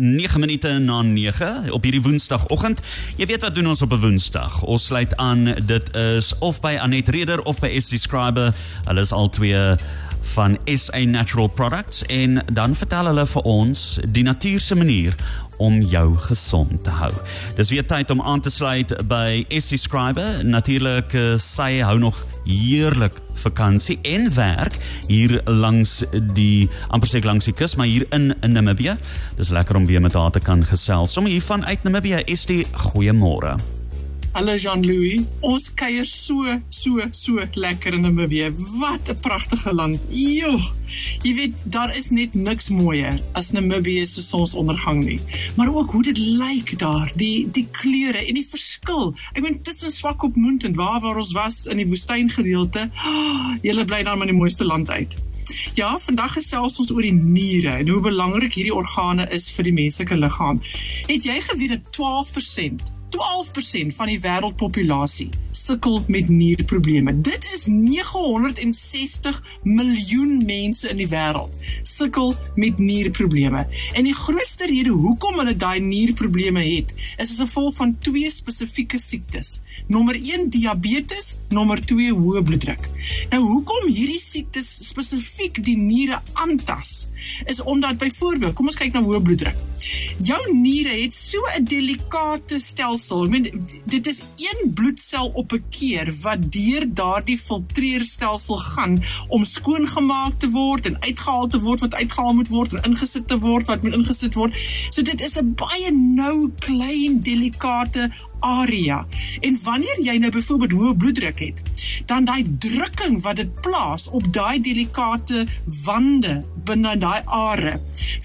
9 minute na 9 op hierdie woensdagoggend. Jy weet wat doen ons op 'n woensdag? Ons sluit aan dit is of by Anet Reder of by SC Scriber. Hulle is al twee van SA Natural Products en dan vertel hulle vir ons die natuurlike manier om jou gesond te hou. Dis weer tyd om aan te sluit by SC Scriber. Natuurlik uh, sy hou nog heerlik vakansie en werk hier langs die amper sê langs die kus maar hier in, in Namibië. Dis lekker om weer met haar te kan gesels. Sommige hier van uit Namibië die goeiemôre. Hallo Jean-Louis. Ons kuier so so so lekker in Namibië. Wat 'n pragtige land. Jo. Jy weet, daar is net niks mooier as Namibië se sonsondergang nie. Maar ook hoe dit lyk daar, die die kleure en die verskil. Ek meen tussen Swakopmund en waar waar ons was in die woestyngedeelte. Oh, Julle bly daar maar die mooiste land uit. Ja, vandag gesels ons oor die niere en hoe belangrik hierdie organe is vir die menslike liggaam. Het jy geweet dat 12% 12% van die wêreldpopulasie sukkel met nierprobleme. Dit is 960 miljoen mense in die wêreld sukkel met nierprobleme. En die grootste rede hoekom hulle daai nierprobleme het, is as gevolg van twee spesifieke siektes. Nommer 1 diabetes, nommer 2 hoë bloeddruk. Nou hoekom hierdie siektes spesifiek die niere aantas, is omdat byvoorbeeld, kom ons kyk na hoë bloeddruk. Jou niere het so 'n delikate stelsel. Ek meen dit is een bloedsel op 'n keer wat deur daardie filtreerstelsel gaan om skoongemaak te word en uitgehaal te word wat uitgehaal moet word en ingesit te word wat moet ingesit word. So dit is 'n baie nou klein delikate area. En wanneer jy nou byvoorbeeld hoë bloeddruk het, dan daai drukking wat dit plaas op daai delikate wande binne daai are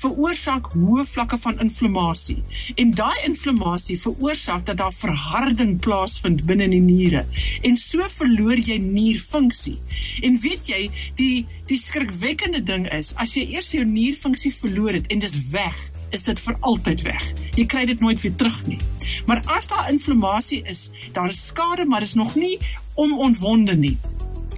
veroorsaak hoë vlakke van inflammasie. En daai inflammasie veroorsaak dat daar verharding plaasvind binne in die niere en so verloor jy nierfunksie. En weet jy, die die skrikwekkende ding is as jy eers jou nierfunksie verloor het en dis weg, is dit vir altyd weg. Jy kry dit nooit weer terug nie. Maar as daar inflammasie is, daar is skade, maar is nog nie onontwonde nie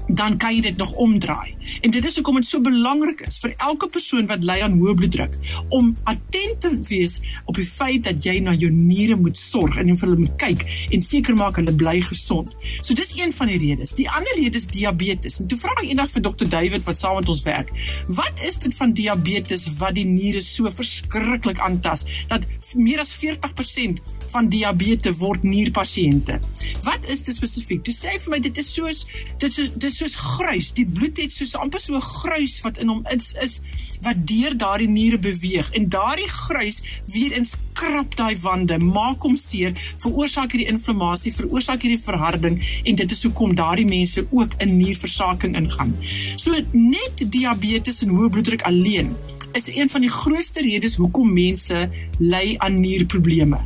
dan kan jy dit nog omdraai. En dit is hoekom dit so belangrik is vir elke persoon wat ly aan hoë bloeddruk om attent te wees op die feit dat jy na jou niere moet sorg en vir hulle moet kyk en seker maak hulle bly gesond. So dis een van die redes. Die ander rede is diabetes. En toe vra ek eendag vir dokter David wat saam met ons werk, wat is dit van diabetes wat die niere so verskriklik aantas dat meer as 40% van diabetes word nierpasiënte. Wat is dit spesifiek? Jy sê vir my dit is soos dit is dit is soos grys. Die bloed het soos amper so grys wat in hom is is wat deur daardie niere beweeg en daardie grys weer in skrap daai wande, maak hom seer, veroorsaak hierdie inflammasie, veroorsaak hierdie verharding en dit is hoekom daardie mense ook in nierversaking ingaan. So net diabetes en hoë bloeddruk alleen is een van die grootste redes hoekom mense ly aan nierprobleme.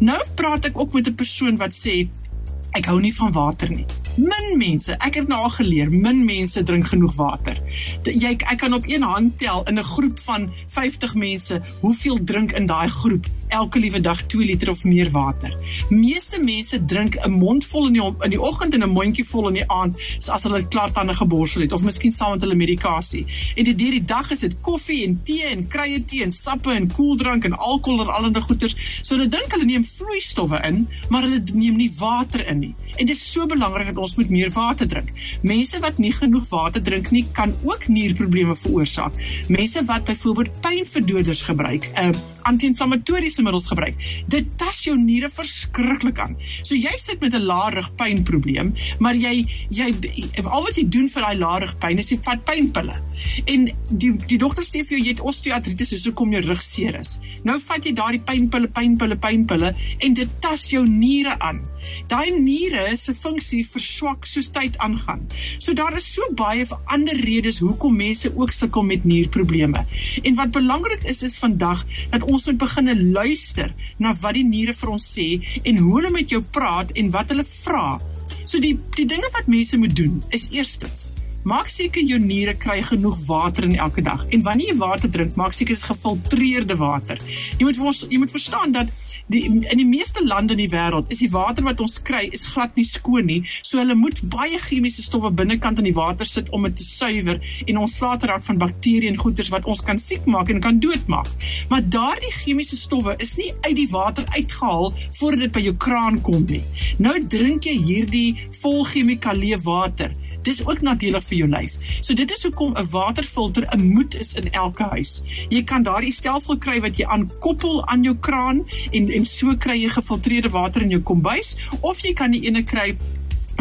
Nou praat ek ook met 'n persoon wat sê ek hou nie van water nie. Min mense, ek het nou al geleer, min mense drink genoeg water. Jy ek kan op een hand tel in 'n groep van 50 mense hoeveel drink in daai groep elke liewe dag 2 liter of meer water. Meeste mense drink 'n mond vol in die in die oggend en 'n mondjie vol in die aand as hulle klaar tande geborsel het of miskien saam met hulle medikasie. En dit deur die dag is dit koffie en tee en krye tee en sappe en koeldrank en alkohol en allerlei goeters. So hulle dink hulle neem vloeistowwe in, maar hulle neem nie water in nie. En dit is so belangrik dat ons moet meer water drink. Mense wat nie genoeg water drink nie, kan ook nierprobleme veroorsaak. Mense wat byvoorbeeld pynverdoders gebruik, uh, anti-inflammatoriese middels gebruik, dit tas jou niere verskriklik aan. So jy sit met 'n laarigpynprobleem, maar jy jy al wat jy doen vir daai laarigpyn is jy vat pynpille. En die die dokter sê vir jou jy het osteoartritis, dis hoekom jou rug seer is. Nou vat jy daardie pynpille, pynpille, pynpille en dit tas jou niere aan. Daai niere se funksie verswak soos tyd aangaan. So daar is so baie ander redes hoekom mense ook sukkel met nierprobleme. En wat belangrik is is vandag dat ons moet begin luister na wat die niere vir ons sê en hoe hulle met jou praat en wat hulle vra. So die die dinge wat mense moet doen is eerstens maak seker jou niere kry genoeg water in elke dag. En wanneer jy water drink, maak seker dit is gefiltreerde water. Jy moet ons jy moet verstaan dat die in die meeste lande in die wêreld is die water wat ons kry is glad nie skoon nie. So hulle moet baie chemiese stowwe binnekant in die water sit om dit te suiwer en ons slaat raak van bakterieë en goeters wat ons kan siek maak en kan doodmaak. Maar daardie chemiese stowwe is nie uit die water uitgehaal voordat dit by jou kraan kom nie. Nou drink jy hierdie vol chemikalieë water dis ook nadelig vir jou lyf. So dit is hoekom 'n waterfilter 'n moet is in elke huis. Jy kan daardie stelsel kry wat jy aankoppel aan jou kraan en en so kry jy gefiltreerde water in jou kombuis of jy kan die ene kry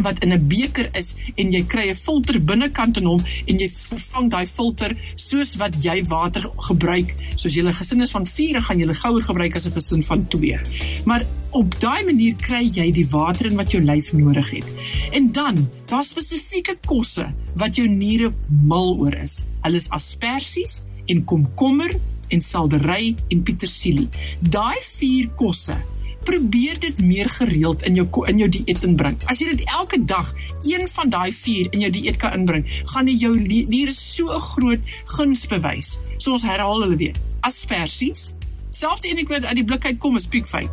wat in 'n beker is en jy kry 'n filter binnekant in hom en jy vervang daai filter soos wat jy water gebruik. Soos julle gesin is van 4, gaan julle gouer gebruik as 'n gesin van 2. Maar op daai manier kry jy die water in wat jou lyf nodig het. En dan, daar spesifieke kosse wat jou niere mal oor is. Hulle is asperges en komkommer en seldery en petersilie. Daai vier kosse probeer dit meer gereeld in jou in jou dieet inbring. As jy dit elke dag een van daai 4 in jou dieet kan inbring, gaan dit jou niere so 'n groot guns bewys. So ons herhaal hulle weer. Asperges, selfs die een wat uit die blik uit kom is piekfyn.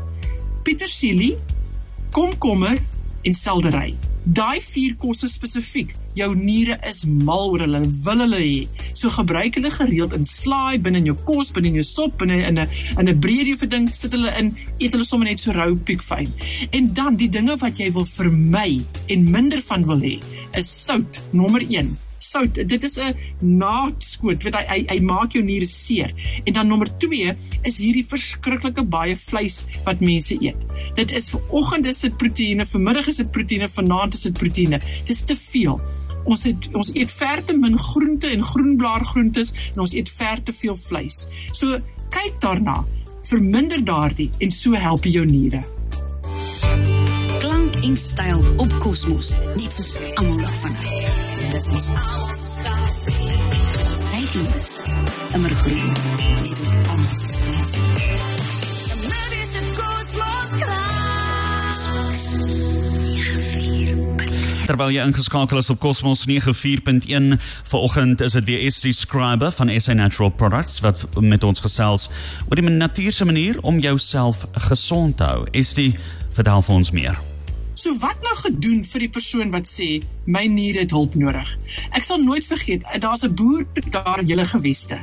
Petersilie, komkommer en seldery. Daai 4 kosse spesifiek jou niere is mal oor hulle wil hulle hê. So gebruik hulle gereeld in slaai binne in jou kos, binne in jou sop, binne in 'n in 'n breedie vir ding sit hulle in, eet hulle sommer net so rou piekfyn. En dan die dinge wat jy wil vermy en minder van wil hê, is sout nommer 1 sout. Dit is 'n naadskoot, weet hy, hy hy maak jou niere seer. En dan nommer 2 is hierdie verskriklike baie vleis wat mense eet. Dit is vir oggend is dit proteïene, vir middag is dit proteïene, vanaand is dit proteïene. Dit is te veel. Ons het ons eet ver te min groente en groenblaargroentes en ons eet ver te veel vleis. So kyk daarna, verminder daardie en so help jy jou niere. Klank en styl op Kosmos, net soos almal daarvan. Dis ons alstasie. Dus, immer groen, net ons stasie. Maybe it's a Kosmos Terwyl jy ingeskakel is op Cosmos 94.1 vanoggend is dit weer SC Scriber van SA Natural Products wat met ons gesels oor die natuurlike manier om jouself gesond te hou. SC vertel vir ons meer. So wat nou gedoen vir die persoon wat sê my niere het hulp nodig? Ek sal nooit vergeet, daar's 'n boer daar in julle geweste.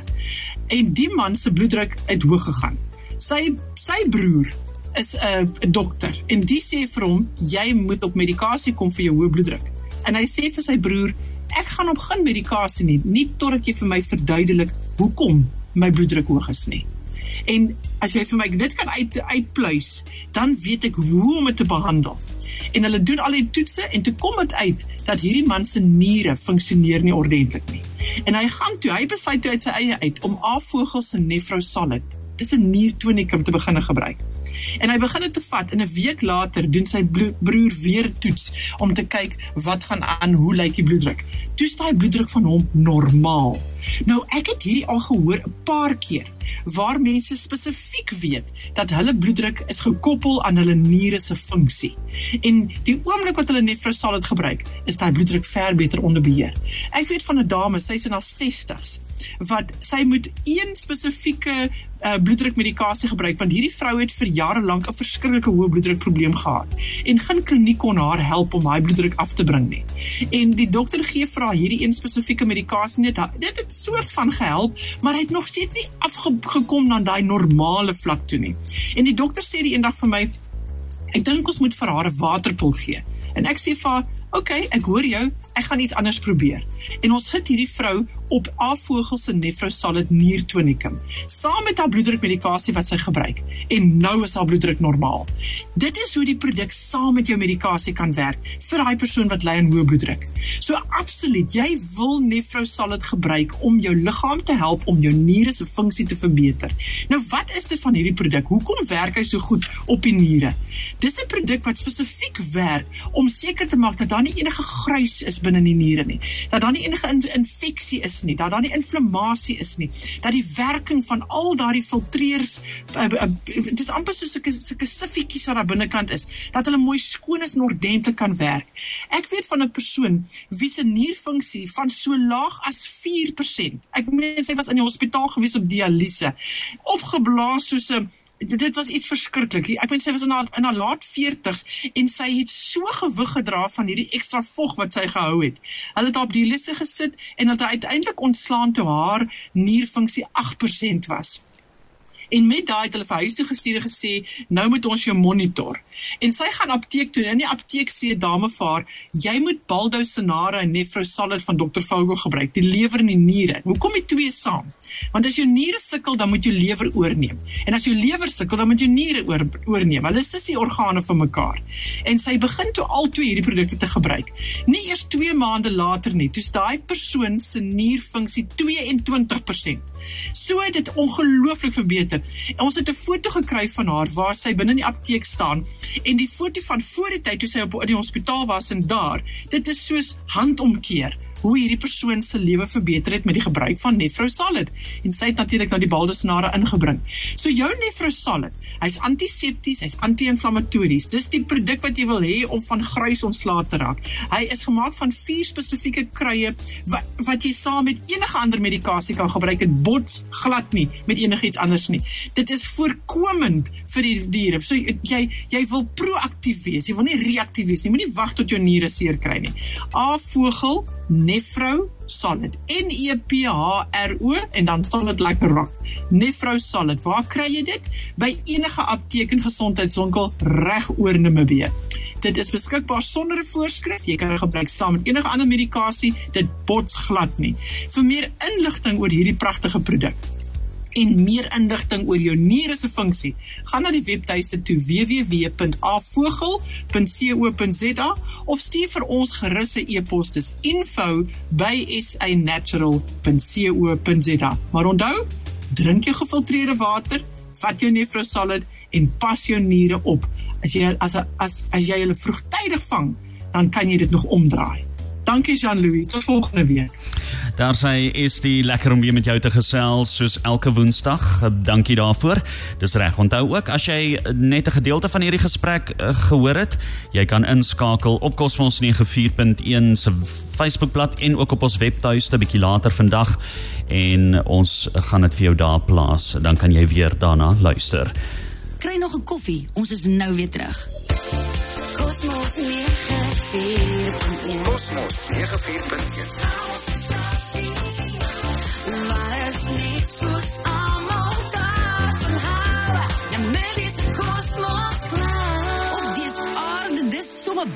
En die man se bloeddruk het hoog gegaan. Sy sy broer is 'n uh, dokter en die sê vir hom jy moet op medikasie kom vir jou hoë bloeddruk. En hy sê vir sy broer ek gaan op geen medikasie nie, nie totdat jy vir my verduidelik hoekom my bloeddruk hoog is nie. En as jy vir my dit kan uit uitpluis, dan weet ek hoe om dit te behandel. En hulle doen al die toetse en toe kom dit uit dat hierdie man se niere funksioneer nie ordentlik nie. En hy gaan toe, hy besluit toe uit sy eie uit om Avogel se Nefrosalid, dis 'n niertonikum te begin gebruik. En hy begin dit te vat en 'n week later doen sy broer weer toets om te kyk wat gaan aan, hoe lyk die bloeddruk. Toe staan die bloeddruk van hom normaal. Nou ek het hierdie al gehoor 'n paar keer waar mense spesifiek weet dat hulle bloeddruk is gekoppel aan hulle niere se funksie. En die oomblik wat hulle nefrosalid gebruik, is daai bloeddruk ver beter onder beheer. Ek weet van 'n dame, sy's in haar 60s, wat sy moet een spesifieke uh, bloeddrukmedikasie gebruik want hierdie vrou het vir jare lank 'n verskriklike hoë bloeddrukprobleem gehad en geen kliniek kon haar help om haar bloeddruk af te bring nie. En die dokter gee vir haar hierdie een spesifieke medikasie net dit het soort van gehelp, maar hy het nog steeds nie afgekom na daai normale vlak toe nie. En die dokter sê die eendag vir my ek dink ons moet vir haar 'n waterpil gee. En ek sê vir haar, "Oké, okay, ek hoor jou. Ek gaan iets anders probeer." En ons sit hierdie vrou op Avogel se Nefrosalid niertonikum saam met haar bloeddrukmedikasie wat sy gebruik en nou is haar bloeddruk normaal. Dit is hoe die produk saam met jou medikasie kan werk vir daai persoon wat ly aan hoë bloeddruk. So absoluut, jy wil Nefrosalid gebruik om jou liggaam te help om jou niere se funksie te verbeter. Nou wat is dit van hierdie produk? Hoekom werk hy so goed op die niere? Dis 'n produk wat spesifiek werk om seker te maak dat daar nie enige gruis is binne die niere nie. Dat daar nie enige in, infeksie is nie, dat daar nie inflammasie is nie, dat die werking van al daardie filtreers uh, uh, dit is amper soos 'n sulke siffietjies wat daar binnekant is, dat hulle mooi skoon is en ordentlik kan werk. Ek weet van 'n persoon wie se nierfunksie van so laag as 4%. Ek meen sy was in die hospitaal gewees op dialyse, opgeblaas soos 'n dit was iets verskriklik. Ek meen sy was in haar in haar laat 40s en sy het so gewig gedra van hierdie ekstra vog wat sy gehou het. Hulle het op die lisse gesit en het uiteindelik ontslaan toe haar nierfunksie 8% was. En met daai het hulle vir huis toe gestuur en gesê, "Nou moet ons jou monitor." En sy gaan apteek toe en in die apteek sê 'n dame vir haar, "Jy moet Baldosinara en Nefrosalid van Dr. Vogel gebruik, die lewer en die niere." Hoekom die twee saam? Want as jou niere sukkel, dan moet jou lewer oorneem. En as jou lewer sukkel, dan moet jou niere oor, oorneem. Hulle is die organe van mekaar. En sy begin toe al twee hierdie produkte te gebruik. Nie eers 2 maande later nie, toe's daai persoon se nierfunksie 22%. So het dit ongelooflik verbeter. En ons het 'n foto gekry van haar waar sy binne in die apteek staan en die foto van voor die tyd toe sy op in die hospitaal was en daar, dit is soos handomkeer hoe hierdie persoon se lewe verbeter het met die gebruik van Nefrosalid en sy het natuurlik nou die baldosnare ingebring. So jou Nefrosalid, hy's antisepties, hy's anti-inflammatories. Dis die produk wat jy wil hê om van gruis ontslae te raak. Hy is gemaak van vier spesifieke kruie wat, wat jy saam met enige ander medikasie kan gebruik. Dit bots glad nie met enigiets anders nie. Dit is voorkomend vir die diere. So jy jy wil proaktief wees. Jy wil nie reaktief wees nie. Moenie wag tot jou niere seer kry nie. A vogel Nefro Solid. N E P H R O en dan sal dit lekker raak. Nefro Solid. Waar kry jy dit? By enige apteek en gesondheidswinkel reg oor Namibië. Dit is beskikbaar sonder 'n voorskrif. Jy kan dit gebruik saam met enige ander medikasie. Dit bots glad nie. Vir meer inligting oor hierdie pragtige produk en meer inligting oor jou niere se funksie, gaan na die webtuiste toe www.avogel.co.za of stuur vir ons gerus 'n e-pos dis info@sanatural.co.za. Maar onthou, drink jou gefiltreerde water, vat jou Nefrosalid en pas jou niere op. As jy as as as jy hulle vroegtydig vang, dan kan jy dit nog omdraai. Dankie Jean-Louis, tot volgende week. Daar sê is die lekker om weer met jou te gesels soos elke Woensdag. Dankie daarvoor. Dis reg. Onthou ook as jy net 'n gedeelte van hierdie gesprek uh, gehoor het, jy kan inskakel op Cosmos 94.1 se Facebookblad en ook op ons webtuiste 'n bietjie later vandag en ons gaan dit vir jou daar plaas. Dan kan jy weer daarna luister. Kry nog 'n koffie. Ons is nou weer terug. Kosmos 94.1. Kosmos 94.1. Maar is nie soos almal daar van haar. Nou met is Kosmos klaar. Op die aarde dis so 'n